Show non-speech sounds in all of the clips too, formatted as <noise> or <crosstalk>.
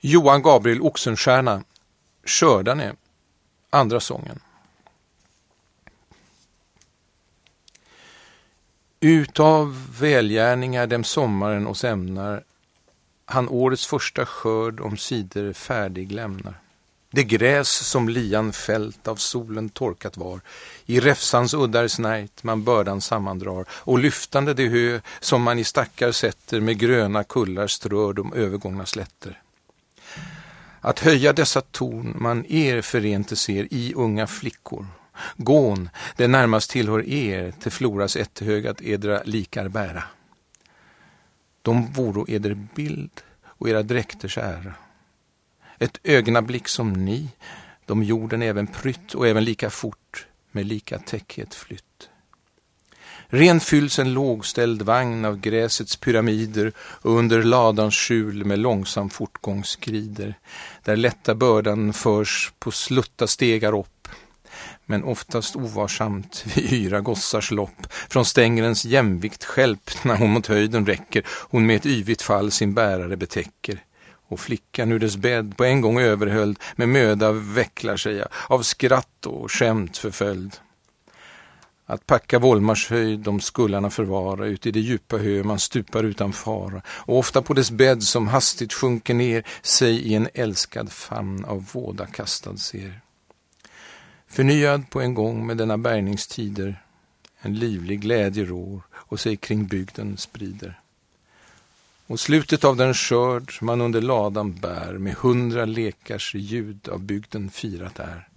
Johan Gabriel Oxenstierna, Skördarne, andra sången. Utav välgärningar dem sommaren oss ämnar han årets första skörd om sidor färdig lämnar. Det gräs som lian fält av solen torkat var, i räfsans uddar snärjt man bördan sammandrar, och lyftande det hö som man i stackar sätter med gröna kullar strör de övergångna slätter. Att höja dessa torn man er förentes ser i unga flickor, gån, det närmast tillhör er, till floras etthögat edra likar bära. De voro eder bild och era dräkters ära. Ett ögonblick som ni, de jorden även prytt och även lika fort med lika täckhet flytt. Ren fylls en lågställd vagn av gräsets pyramider och under ladans skjul med långsam fortgång skrider, där lätta bördan förs på slutta stegar upp men oftast ovarsamt <laughs> vid yra gossars lopp. Från stängrens jämvikt skälp när hon mot höjden räcker, hon med ett yvigt fall sin bärare betäcker. Och flickan ur dess bädd på en gång överhöljd med möda vecklar sig av skratt och skämt förföljd. Att packa Volmars höjd de skullarna förvara ut i det djupa hö man stupar utan fara och ofta på dess bädd som hastigt sjunker ner sig i en älskad famn av våda kastad ser. Förnyad på en gång med denna bärgningstider, en livlig glädje rår och sig kring bygden sprider. Och slutet av den skörd man under ladan bär med hundra lekars ljud av bygden firat är.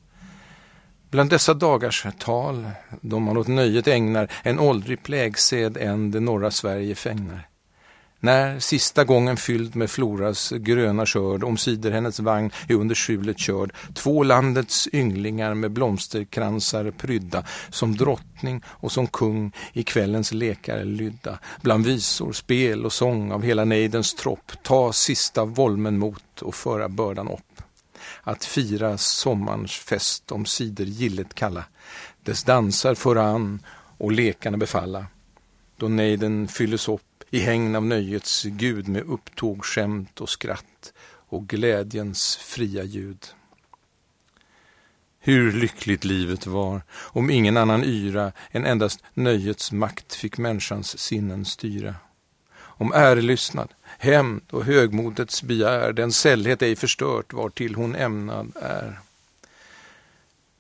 Bland dessa dagars tal, då man åt nöjet ägnar en åldrig plägsed än det norra Sverige fängnar. När sista gången fylld med Floras gröna skörd omsider hennes vagn är under skjulet körd, två landets ynglingar med blomsterkransar prydda, som drottning och som kung i kvällens lekar lydda, bland visor, spel och sång av hela nejdens tropp, ta sista volmen mot och föra bördan upp. Att fira sommarns fest om sidor gillet kalla, dess dansar föra an och lekarna befalla, då nejden fylles upp i hägn av nöjets Gud med upptåg, skämt och skratt och glädjens fria ljud. Hur lyckligt livet var om ingen annan yra än endast nöjets makt fick människans sinnen styra. Om ärelystnad, hämnd och högmodets begär den sällhet ej förstört var till hon ämnad är.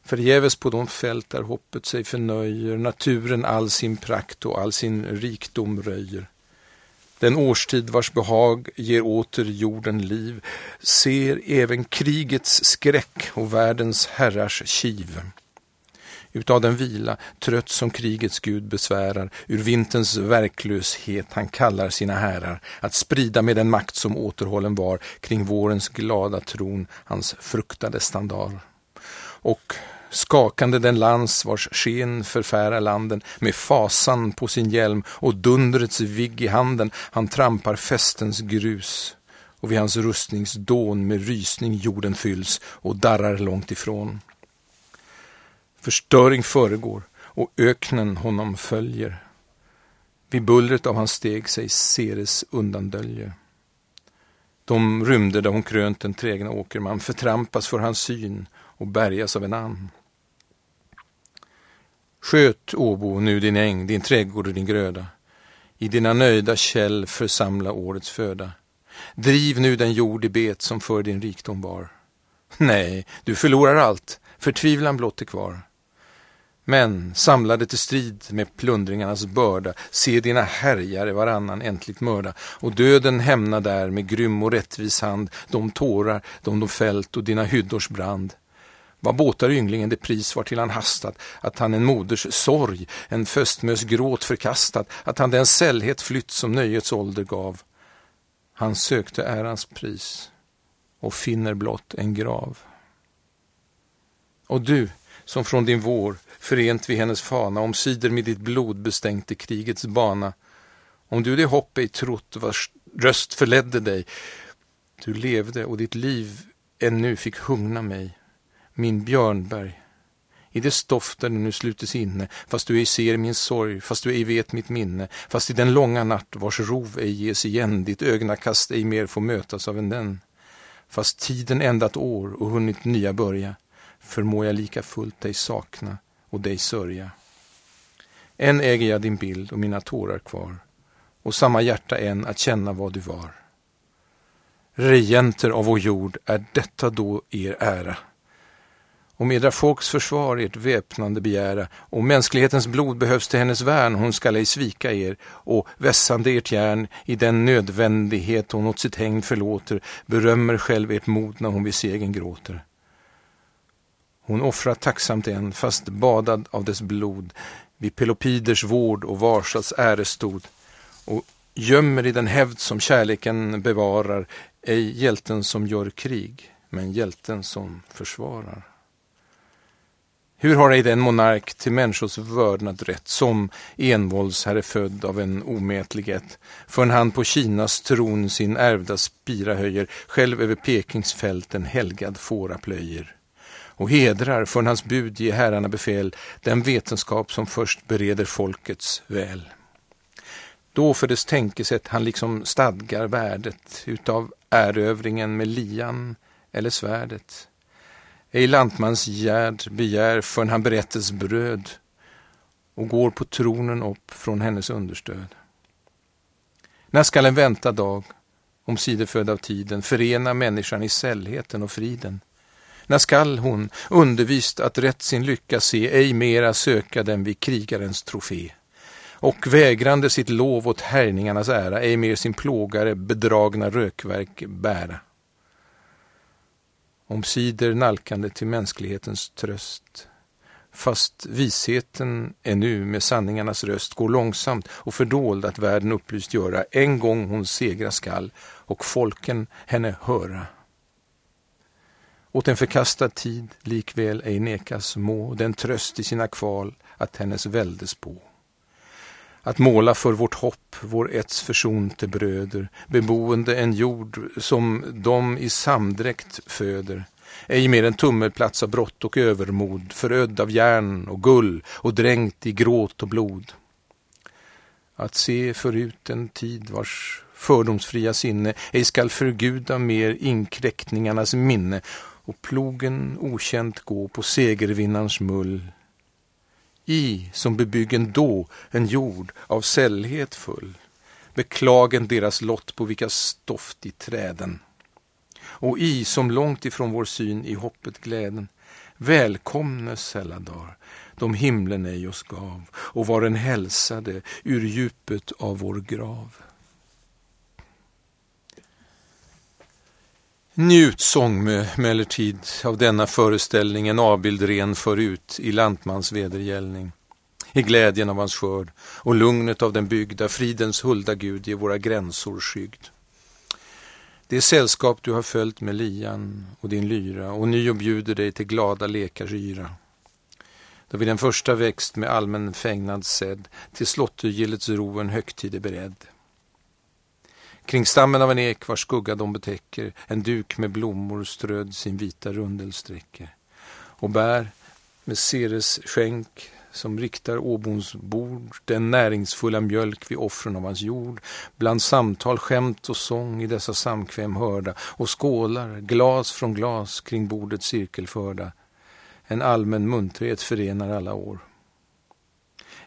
Förgäves på de fält där hoppet sig förnöjer naturen all sin prakt och all sin rikdom röjer den årstid vars behag ger åter jorden liv, ser även krigets skräck och världens herrars kiv. Utav den vila, trött som krigets gud besvärar, ur vinterns verklöshet han kallar sina herrar att sprida med den makt som återhållen var kring vårens glada tron hans fruktade standar. Och skakande den lans vars sken förfärar landen, med fasan på sin hjälm och dundrets vigg i handen, han trampar festens grus. Och vid hans rustningsdån med rysning jorden fylls och darrar långt ifrån. Förstöring föregår och öknen honom följer. Vid bullret av hans steg sig Ceres undandöljer. De rymde där hon krönt den trägna åkerman förtrampas för hans syn och bärgas av en ann. Sköt, Åbo, nu din äng, din trädgård och din gröda. I dina nöjda käll församla årets föda. Driv nu den jord i bet som för din rikdom var. Nej, du förlorar allt, förtvivlan blott är kvar. Men samlade till strid med plundringarnas börda, se dina härjare varannan äntligt mörda, och döden hämna där med grym och rättvis hand de tårar, de de fällt och dina hyddors brand. Vad båtar ynglingen det pris var till han hastat, att han en moders sorg, en föstmös gråt förkastat, att han den sällhet flytt som nöjets ålder gav. Han sökte ärans pris och finner blott en grav. Och du, som från din vår, förent vid hennes fana, omsider med ditt blod bestänkte krigets bana, om du det hopp ej trott vars röst förledde dig, du levde och ditt liv ännu fick hungna mig, min Björnberg. I det stoff där du nu slutes inne, fast du ej ser min sorg, fast du ej vet mitt minne, fast i den långa natt vars rov ej ges igen, ditt ögnakast ej mer får mötas av en den. Fast tiden ändat år och hunnit nya börja förmår jag lika fullt dig sakna och dig sörja. Än äger jag din bild och mina tårar kvar och samma hjärta än att känna vad du var. Regenter av vår jord, är detta då er ära? Om edra folks försvar ert väpnande begära, och mänsklighetens blod behövs till hennes värn, hon skall ej svika er, och vässande ert järn i den nödvändighet hon åt sitt hängd förlåter, berömmer själv ert mod när hon vid segern gråter. Hon offrar tacksamt en, fast badad av dess blod, vid Pelopiders vård och Varsas ärestod, och gömmer i den hävd som kärleken bevarar, ej hjälten som gör krig, men hjälten som försvarar. Hur har ej den monark till människors vördnad rätt som envåldsherre född av en omätlighet, förrän han på Kinas tron sin ärvda spira höjer, själv över Pekings fält en helgad fåra plöjer och hedrar förrän hans bud ge herrarna befäl den vetenskap som först bereder folkets väl. Då för dess tänkesätt han liksom stadgar värdet utav erövringen med lian eller svärdet ej lantmans gärd begär förrän han berättes bröd och går på tronen upp från hennes understöd. När skall en vänta dag, om sidefödd av tiden, förena människan i sällheten och friden? När skall hon, undervist att rätt sin lycka se, ej mera söka den vid krigarens trofé? Och vägrande sitt lov åt härningarnas ära, ej mer sin plågare bedragna rökverk bära omsider nalkande till mänsklighetens tröst. Fast visheten ännu med sanningarnas röst går långsamt och fördold att världen upplyst göra, en gång hon segra skall och folken henne höra. Åt en förkastad tid likväl ej nekas må den tröst i sina kval att hennes väldes på att måla för vårt hopp, vår ets försonte bröder, beboende en jord som de i samdräkt föder, ej mer en tummelplats av brott och övermod, förödd av järn och gull och dränkt i gråt och blod. Att se förut en tid vars fördomsfria sinne ej skall förguda mer inkräktningarnas minne och plogen okänt gå på segervinnarens mull i som bebyggen då en jord av sällhet full, beklagen deras lott på vilka stoft i träden. Och i som långt ifrån vår syn i hoppet gläden, välkomne sälladar, de himlen ej oss gav, och var en hälsade ur djupet av vår grav. Njut sångmö emellertid av denna föreställning en avbild ren förut i lantmans vedergällning. I glädjen av hans skörd och lugnet av den bygda, fridens hulda Gud ger våra gränsor skygd. Det sällskap du har följt med lian och din lyra och nio bjuder dig till glada lekars yra. Då vid den första växt med allmän fägnad sedd till slottergillets ro en högtid är beredd. Kring stammen av en ek vars skugga de betäcker en duk med blommor ströd sin vita rundel sträcker och bär med Ceres skänk som riktar åbons bord den näringsfulla mjölk vid offren av hans jord bland samtal, skämt och sång i dessa samkväm hörda och skålar, glas från glas kring bordet cirkelförda en allmän munterhet förenar alla år.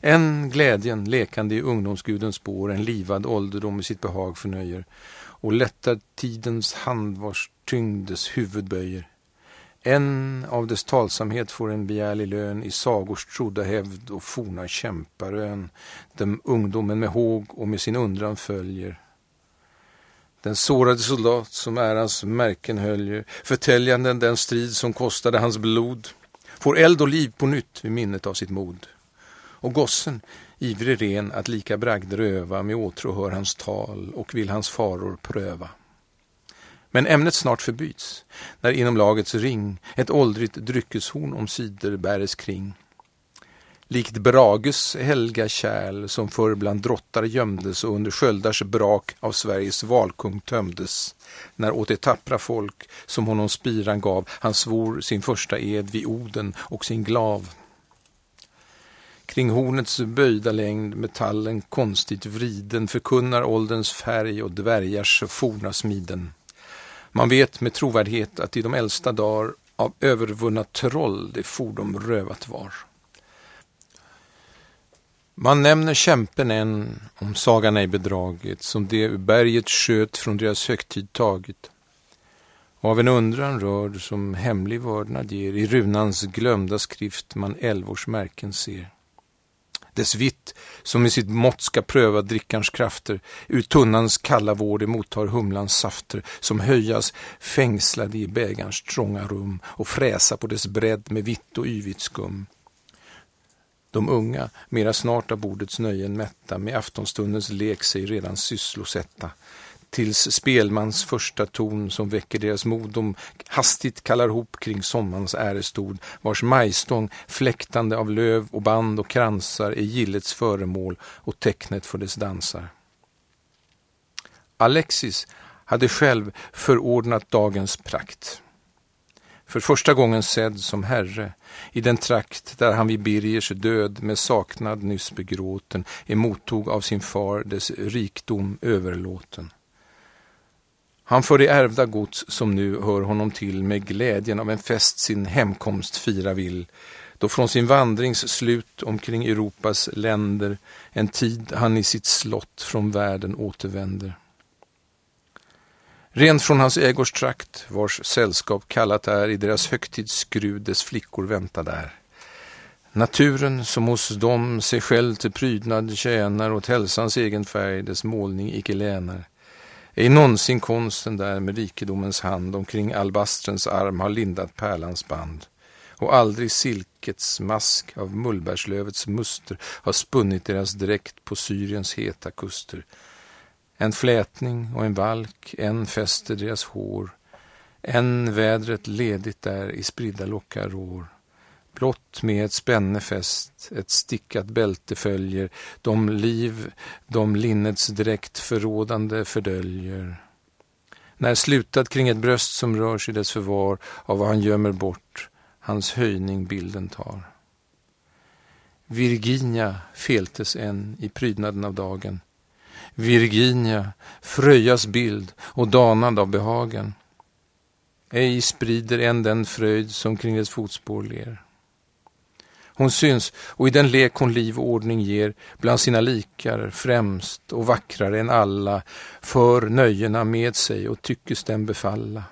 En glädjen lekande i ungdomsgudens spår, en livad ålderdom i sitt behag förnöjer och lättar tidens hand vars tyngdes huvud böjer. En av dess talsamhet får en begärlig lön i sagors trodda hävd och forna kämparön, dem ungdomen med håg och med sin undran följer. Den sårade soldat som ärans märken höljer, förtäljanden den strid som kostade hans blod, får eld och liv på nytt vid minnet av sitt mod och gossen, ivrig ren att lika bragder öva, med åtrå hör hans tal och vill hans faror pröva. Men ämnet snart förbyts, när inom lagets ring ett åldrigt dryckeshorn om sidor bäres kring. Likt Brages helga kärl som förr bland drottar gömdes och under sköldars brak av Sveriges valkung tömdes, när åt det tappra folk som honom spiran gav han svor sin första ed vid Oden och sin glav. Kring hornets böjda längd metallen konstigt vriden förkunnar ålderns färg och dvärgars forna smiden. Man vet med trovärdighet att i de äldsta dagar av övervunna troll det fordom rövat var. Man nämner kämpen än, om sagan ej bedraget, som det ur berget sköt från deras högtid taget. Och av en undran rörd som hemlig vördnad ger i runans glömda skrift man älvors märken ser. Dess vitt, som i sitt mått ska pröva drickarns krafter, ur tunnans kalla vård emottar humlans safter, som höjas fängslade i bägarns trånga rum och fräsa på dess bredd med vitt och yvigt skum. De unga, mera snart av bordets nöjen mätta, med aftonstundens lek sig redan sysslosätta. Tills spelmans första ton som väcker deras mod de hastigt kallar hop kring sommarens ärestod, vars majstång, fläktande av löv och band och kransar, är gillets föremål och tecknet för dess dansar. Alexis hade själv förordnat dagens prakt för första gången sedd som herre, i den trakt där han vid Birgers död med saknad nyss begråten emottog av sin far dess rikdom överlåten. Han för det ärvda gods som nu hör honom till med glädjen av en fest sin hemkomst fira vill, då från sin vandrings slut omkring Europas länder en tid han i sitt slott från världen återvänder. Rent från hans ägårdstrakt, vars sällskap kallat är, i deras högtidsskrud dess flickor vänta där. Naturen som hos dem sig själv till prydnad tjänar åt hälsans egen färg dess målning icke länar. Ej någonsin konsten där med rikedomens hand omkring albastrens arm har lindat pärlans band och aldrig silkets mask av mullbärslövets muster har spunnit deras dräkt på Syriens heta kuster. En flätning och en valk, en fäster deras hår, en vädret ledigt där i spridda lockar rår. Blott med ett spänne fäst, ett stickat bälte följer, de liv, de linnets dräkt förrådande fördöljer. När slutat kring ett bröst som rör sig dess förvar av vad han gömmer bort, hans höjning bilden tar. Virginia feltes än i prydnaden av dagen, Virginia, Fröjas bild och danad av behagen. Ej sprider än den fröjd som kring dess fotspår ler. Hon syns, och i den lek hon liv och ordning ger, bland sina likar främst och vackrare än alla, för nöjena med sig och tyckes dem befalla.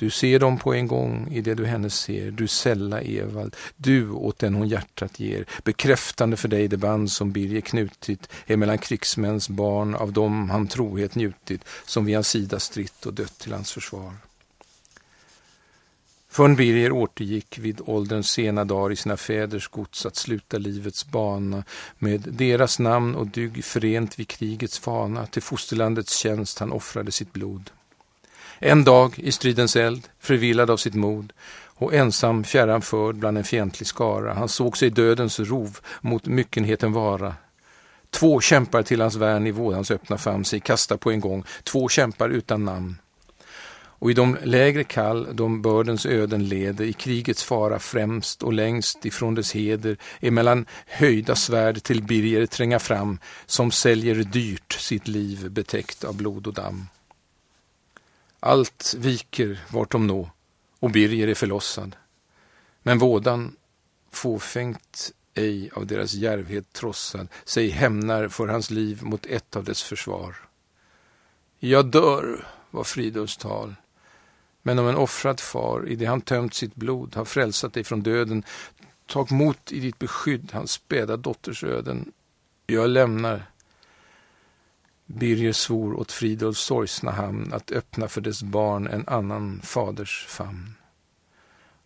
Du ser dem på en gång i det du henne ser, du sälla Evald, du åt den hon hjärtat ger, bekräftande för dig det band som Birger knutit emellan krigsmäns barn av dem han trohet njutit, som vid hans sida stritt och dött till hans försvar. Von Birger återgick vid ålderns sena dagar i sina fäders gods att sluta livets bana med deras namn och dygg förent vid krigets fana till fosterlandets tjänst han offrade sitt blod. En dag i stridens eld, förvillad av sitt mod och ensam fjärran förd bland en fientlig skara, han såg sig dödens rov mot myckenheten vara. Två kämpar till hans värn i vådans öppna famn sig kasta på en gång, två kämpar utan namn. Och i de lägre kall, de bördens öden leder, i krigets fara främst och längst ifrån dess heder, emellan höjda svärd till Birger tränga fram, som säljer dyrt sitt liv betäckt av blod och damm. Allt viker vart de nå och Birger är förlossad. Men vådan, fåfängt ej av deras järvhet trossad, sig hämnar för hans liv mot ett av dess försvar. Jag dör, var Fridolfs tal. Men om en offrad far, i det han tömt sitt blod, har frälsat dig från döden, tag mot i ditt beskydd hans späda dotters öden. Jag lämnar Birger svor åt Fridolfs sorgsna hamn att öppna för dess barn en annan faders famn.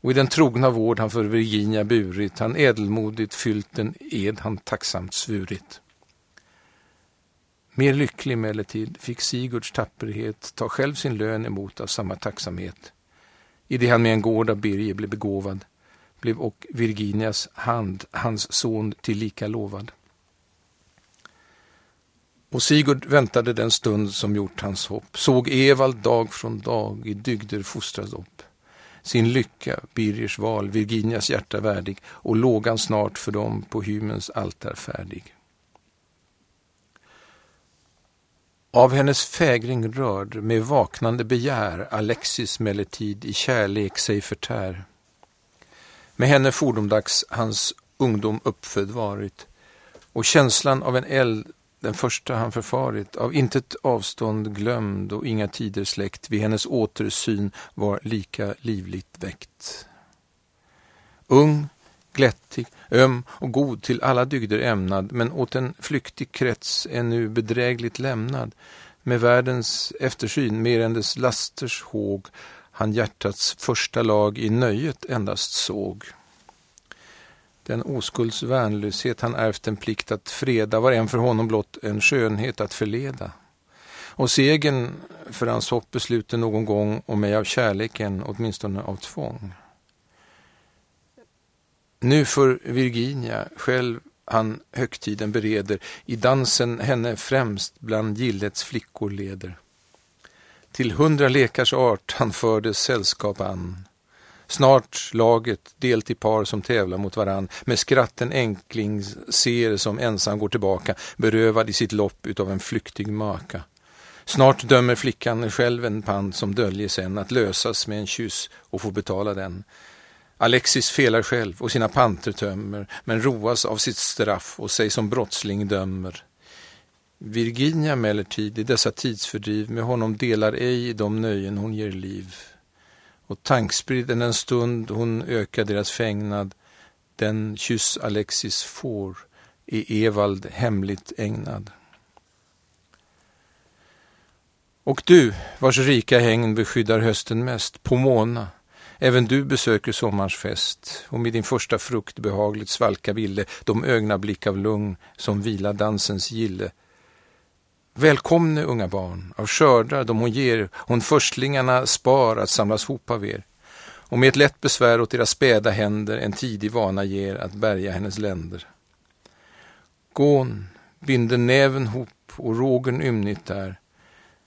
Och i den trogna vård han för Virginia burit, han ädelmodigt fyllt den ed han tacksamt svurit. Mer lycklig emellertid fick Sigurds tapperhet ta själv sin lön emot av samma tacksamhet. I det han med en gård av Birger blev begåvad, blev och Virginias hand hans son tillika lovad. Och Sigurd väntade den stund som gjort hans hopp, såg Evald dag från dag i dygder fostras upp. Sin lycka, Birgers val, Virginias hjärta värdig och lågan snart för dem på hymens altar färdig. Av hennes fägring rörd med vaknande begär Alexis medeltid i kärlek sig förtär. Med henne fordomdags hans ungdom uppfödd varit och känslan av en eld den första han förfarit, av intet avstånd glömd och inga tider släckt, vid hennes återsyn var lika livligt väckt. Ung, glättig, öm och god till alla dygder ämnad, men åt en flyktig krets ännu bedrägligt lämnad, med världens eftersyn mer än dess lasters håg, han hjärtats första lag i nöjet endast såg. Den oskulds värnlöshet han ärvt en plikt att freda var en för honom blott en skönhet att förleda. Och segern för hans hopp besluten någon gång om mig av kärleken, åtminstone av tvång. Nu för Virginia själv han högtiden bereder, i dansen henne främst bland gillets flickor leder. Till hundra lekars art han förde sällskap an. Snart laget delt i par som tävlar mot varann. Med skratten enkling ser som ensam går tillbaka, berövad i sitt lopp utav en flyktig maka. Snart dömer flickan själv en pant som döljer sen att lösas med en kyss och få betala den. Alexis felar själv och sina panter tömmer, men roas av sitt straff och sig som brottsling dömer. Virginia emellertid i dessa tidsfördriv med honom delar ej de nöjen hon ger liv. Och tankspridd en stund hon ökar deras fängnad, den kyss Alexis får är Evald hemligt ägnad. Och du, vars rika häng beskyddar hösten mest, Pomona, Även du besöker sommarens fest och med din första frukt behagligt svalka ville de ögna blick av lugn som vila dansens gille. Välkomne unga barn, av skördar de hon ger, hon förstlingarna spar att samlas hop av er. Och med ett lätt besvär åt deras späda händer en tidig vana ger att bärga hennes länder. Gån binder näven hop och rågen ymnigt där,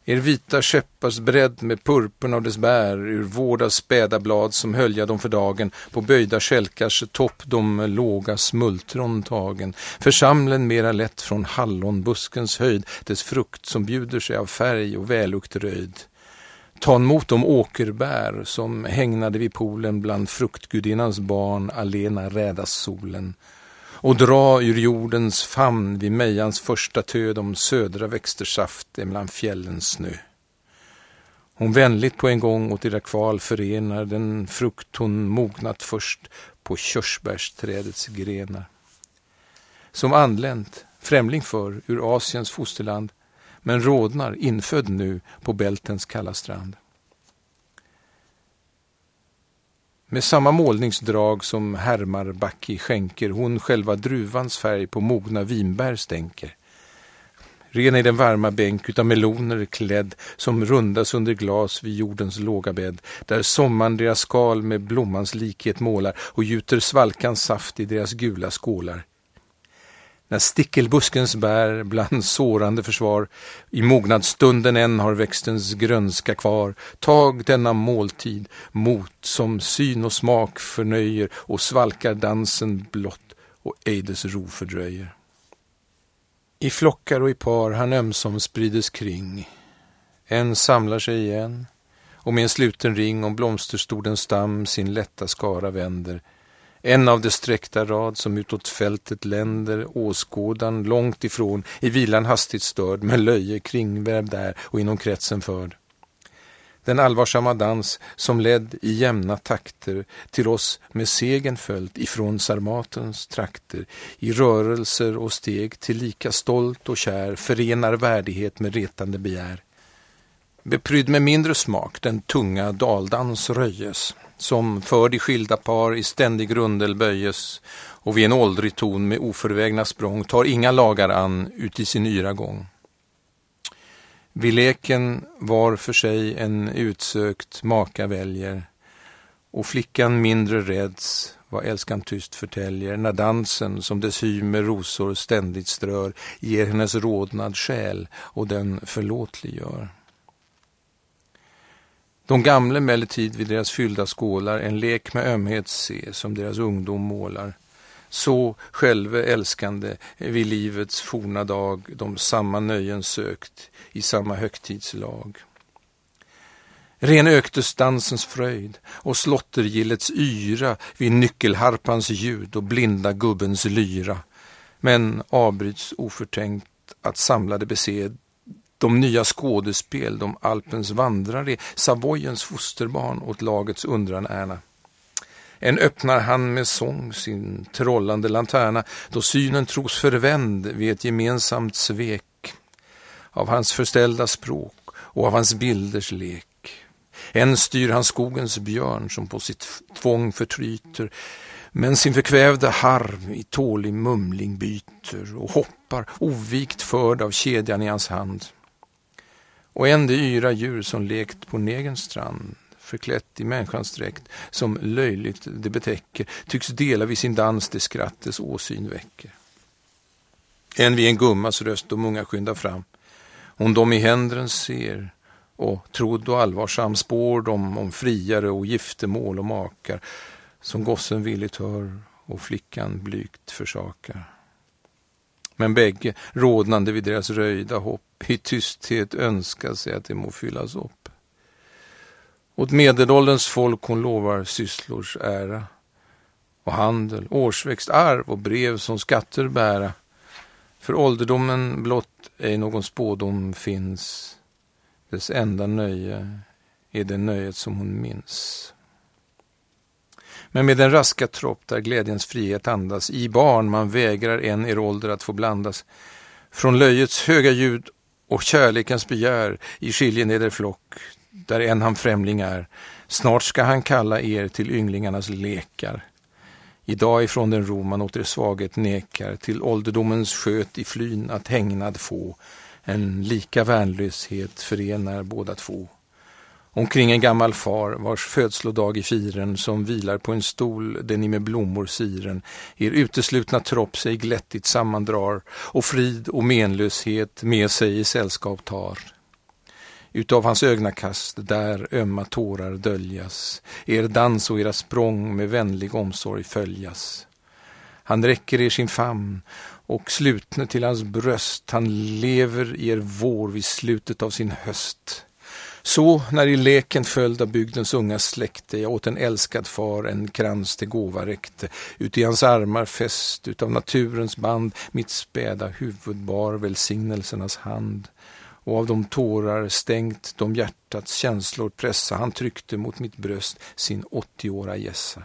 er vita skeppars bredd med purpurn av dess bär ur vårda späda blad som hölja dem för dagen på böjda skälkars topp de låga smultron tagen församlen mera lätt från hallonbuskens höjd dess frukt som bjuder sig av färg och vällukt röjd. Ta emot de åkerbär som hägnade vid poolen bland fruktgudinnans barn alena rädas solen och dra ur jordens famn vid Mejans första töd om södra växters saft emellan fjällens snö. Hon vänligt på en gång åt era kval förenar den frukt hon mognat först på körsbärsträdets grenar. Som anlänt, främling för, ur Asiens fosterland, men rodnar, infödd nu, på bältens kalla strand. Med samma målningsdrag som härmar Backi skänker hon själva druvans färg på mogna vinbär stänker. Ren i den varma bänk utav meloner klädd som rundas under glas vid jordens låga bädd där sommaren deras skal med blommans likhet målar och gjuter svalkans saft i deras gula skålar när stickelbuskens bär bland sårande försvar i mognadsstunden än har växtens grönska kvar. Tag denna måltid mot som syn och smak förnöjer och svalkar dansen blott och ejdes ro fördröjer. I flockar och i par han ömsom sprides kring. En samlar sig igen och med en sluten ring om blomsterstodens stam sin lätta skara vänder en av de sträckta rad som utåt fältet länder åskådan långt ifrån i vilan hastigt störd med löje kringvävd där och inom kretsen förd. Den allvarsamma dans som ledd i jämna takter till oss med segen följt ifrån Sarmatens trakter i rörelser och steg till lika stolt och kär förenar värdighet med retande begär. Beprydd med mindre smak den tunga daldans röjes som för de skilda par i ständig rundel böjes och vid en åldrig ton med oförvägna språng tar inga lagar an ut i sin yra gång. Vid leken var för sig en utsökt maka väljer och flickan mindre räds vad älskan tyst förtäljer när dansen som dess hy med rosor ständigt strör ger hennes rodnad själ och den förlåtliggör. De gamla emellertid vid deras fyllda skålar en lek med ömhet se som deras ungdom målar så själve älskande vid livets forna dag de samma nöjen sökt i samma högtidslag. Ren öktes dansens fröjd och slottergillets yra vid nyckelharpans ljud och blinda gubbens lyra, men avbryts oförtänkt att samlade besed de nya skådespel, de Alpens vandrare, Savoyens fosterbarn åt lagets undran ärna. En öppnar han med sång sin trollande lanterna, då synen tros förvänd vid ett gemensamt svek av hans förställda språk och av hans bilders lek. En styr han skogens björn som på sitt tvång förtryter, men sin förkvävda harv i tålig mumling byter och hoppar ovikt förd av kedjan i hans hand. Och en det yra djur som lekt på negens strand förklätt i människans dräkt, som löjligt det betäcker, tycks dela vid sin dans det skrattes åsyn väcker. En vid en gummas röst de unga skyndar fram. Hon dem i händren ser och trodd och allvarsam spår dem om friare och giftermål och makar som gossen villigt hör och flickan blygt försakar. Men bägge, rådnande vid deras röjda hopp, i tysthet önskar sig att det må fyllas upp. Åt medelålderns folk hon lovar sysslors ära och handel, årsväxt, arv och brev som skatter bära. För ålderdomen blott ej någon spådom finns, dess enda nöje är det nöjet som hon minns. Men med den raska tropp där glädjens frihet andas, i barn man vägrar en er ålder att få blandas, från löjets höga ljud och kärlekens begär i skiljeneder flock, där en han främling är, snart ska han kalla er till ynglingarnas lekar. Idag ifrån den ro man åt er svaghet nekar, till ålderdomens sköt i flyn att hägnad få, en lika värnlöshet förenar båda två. Omkring en gammal far vars födslodag i firen som vilar på en stol den ni med blommor siren er uteslutna tropp sig glättigt sammandrar och frid och menlöshet med sig i sällskap tar. Utav hans ögnakast där ömma tårar döljas, er dans och era språng med vänlig omsorg följas. Han räcker er sin famn och slutne till hans bröst, han lever i er vår vid slutet av sin höst. Så när i leken följd av bygdens unga släkte jag åt en älskad far en krans till gåva räckte, ut i hans armar fäst utav naturens band mitt späda huvud bar välsignelsernas hand och av de tårar stängt de hjärtats känslor pressa han tryckte mot mitt bröst sin 80-åra gässa.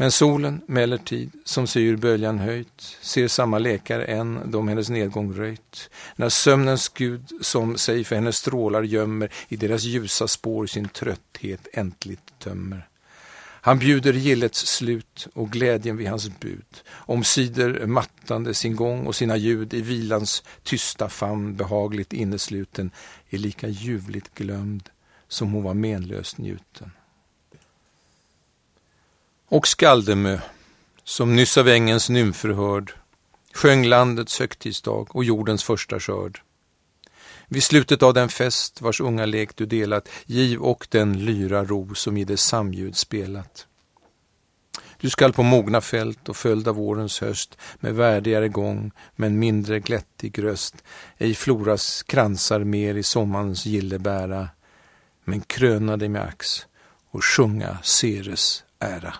Men solen, emellertid, som syr böljan höjt, ser samma läkare än de hennes nedgång röjt, när sömnens gud som sig för hennes strålar gömmer i deras ljusa spår sin trötthet äntligt tömmer. Han bjuder gillets slut och glädjen vid hans bud, omsider mattande sin gång och sina ljud i vilans tysta famn behagligt innesluten, är lika ljuvligt glömd som hon var menlöst njuten. Och Skaldemö, som nyss av ängens nymfer hörd, sjöng landets högtidsdag och jordens första skörd. Vid slutet av den fest vars unga lek du delat, giv och den lyra ro som i dess samljud spelat. Du skall på mogna fält och följd av vårens höst med värdigare gång men mindre glättig röst ej floras kransar mer i sommarens gille bära men kröna dig med ax och sjunga Ceres ära.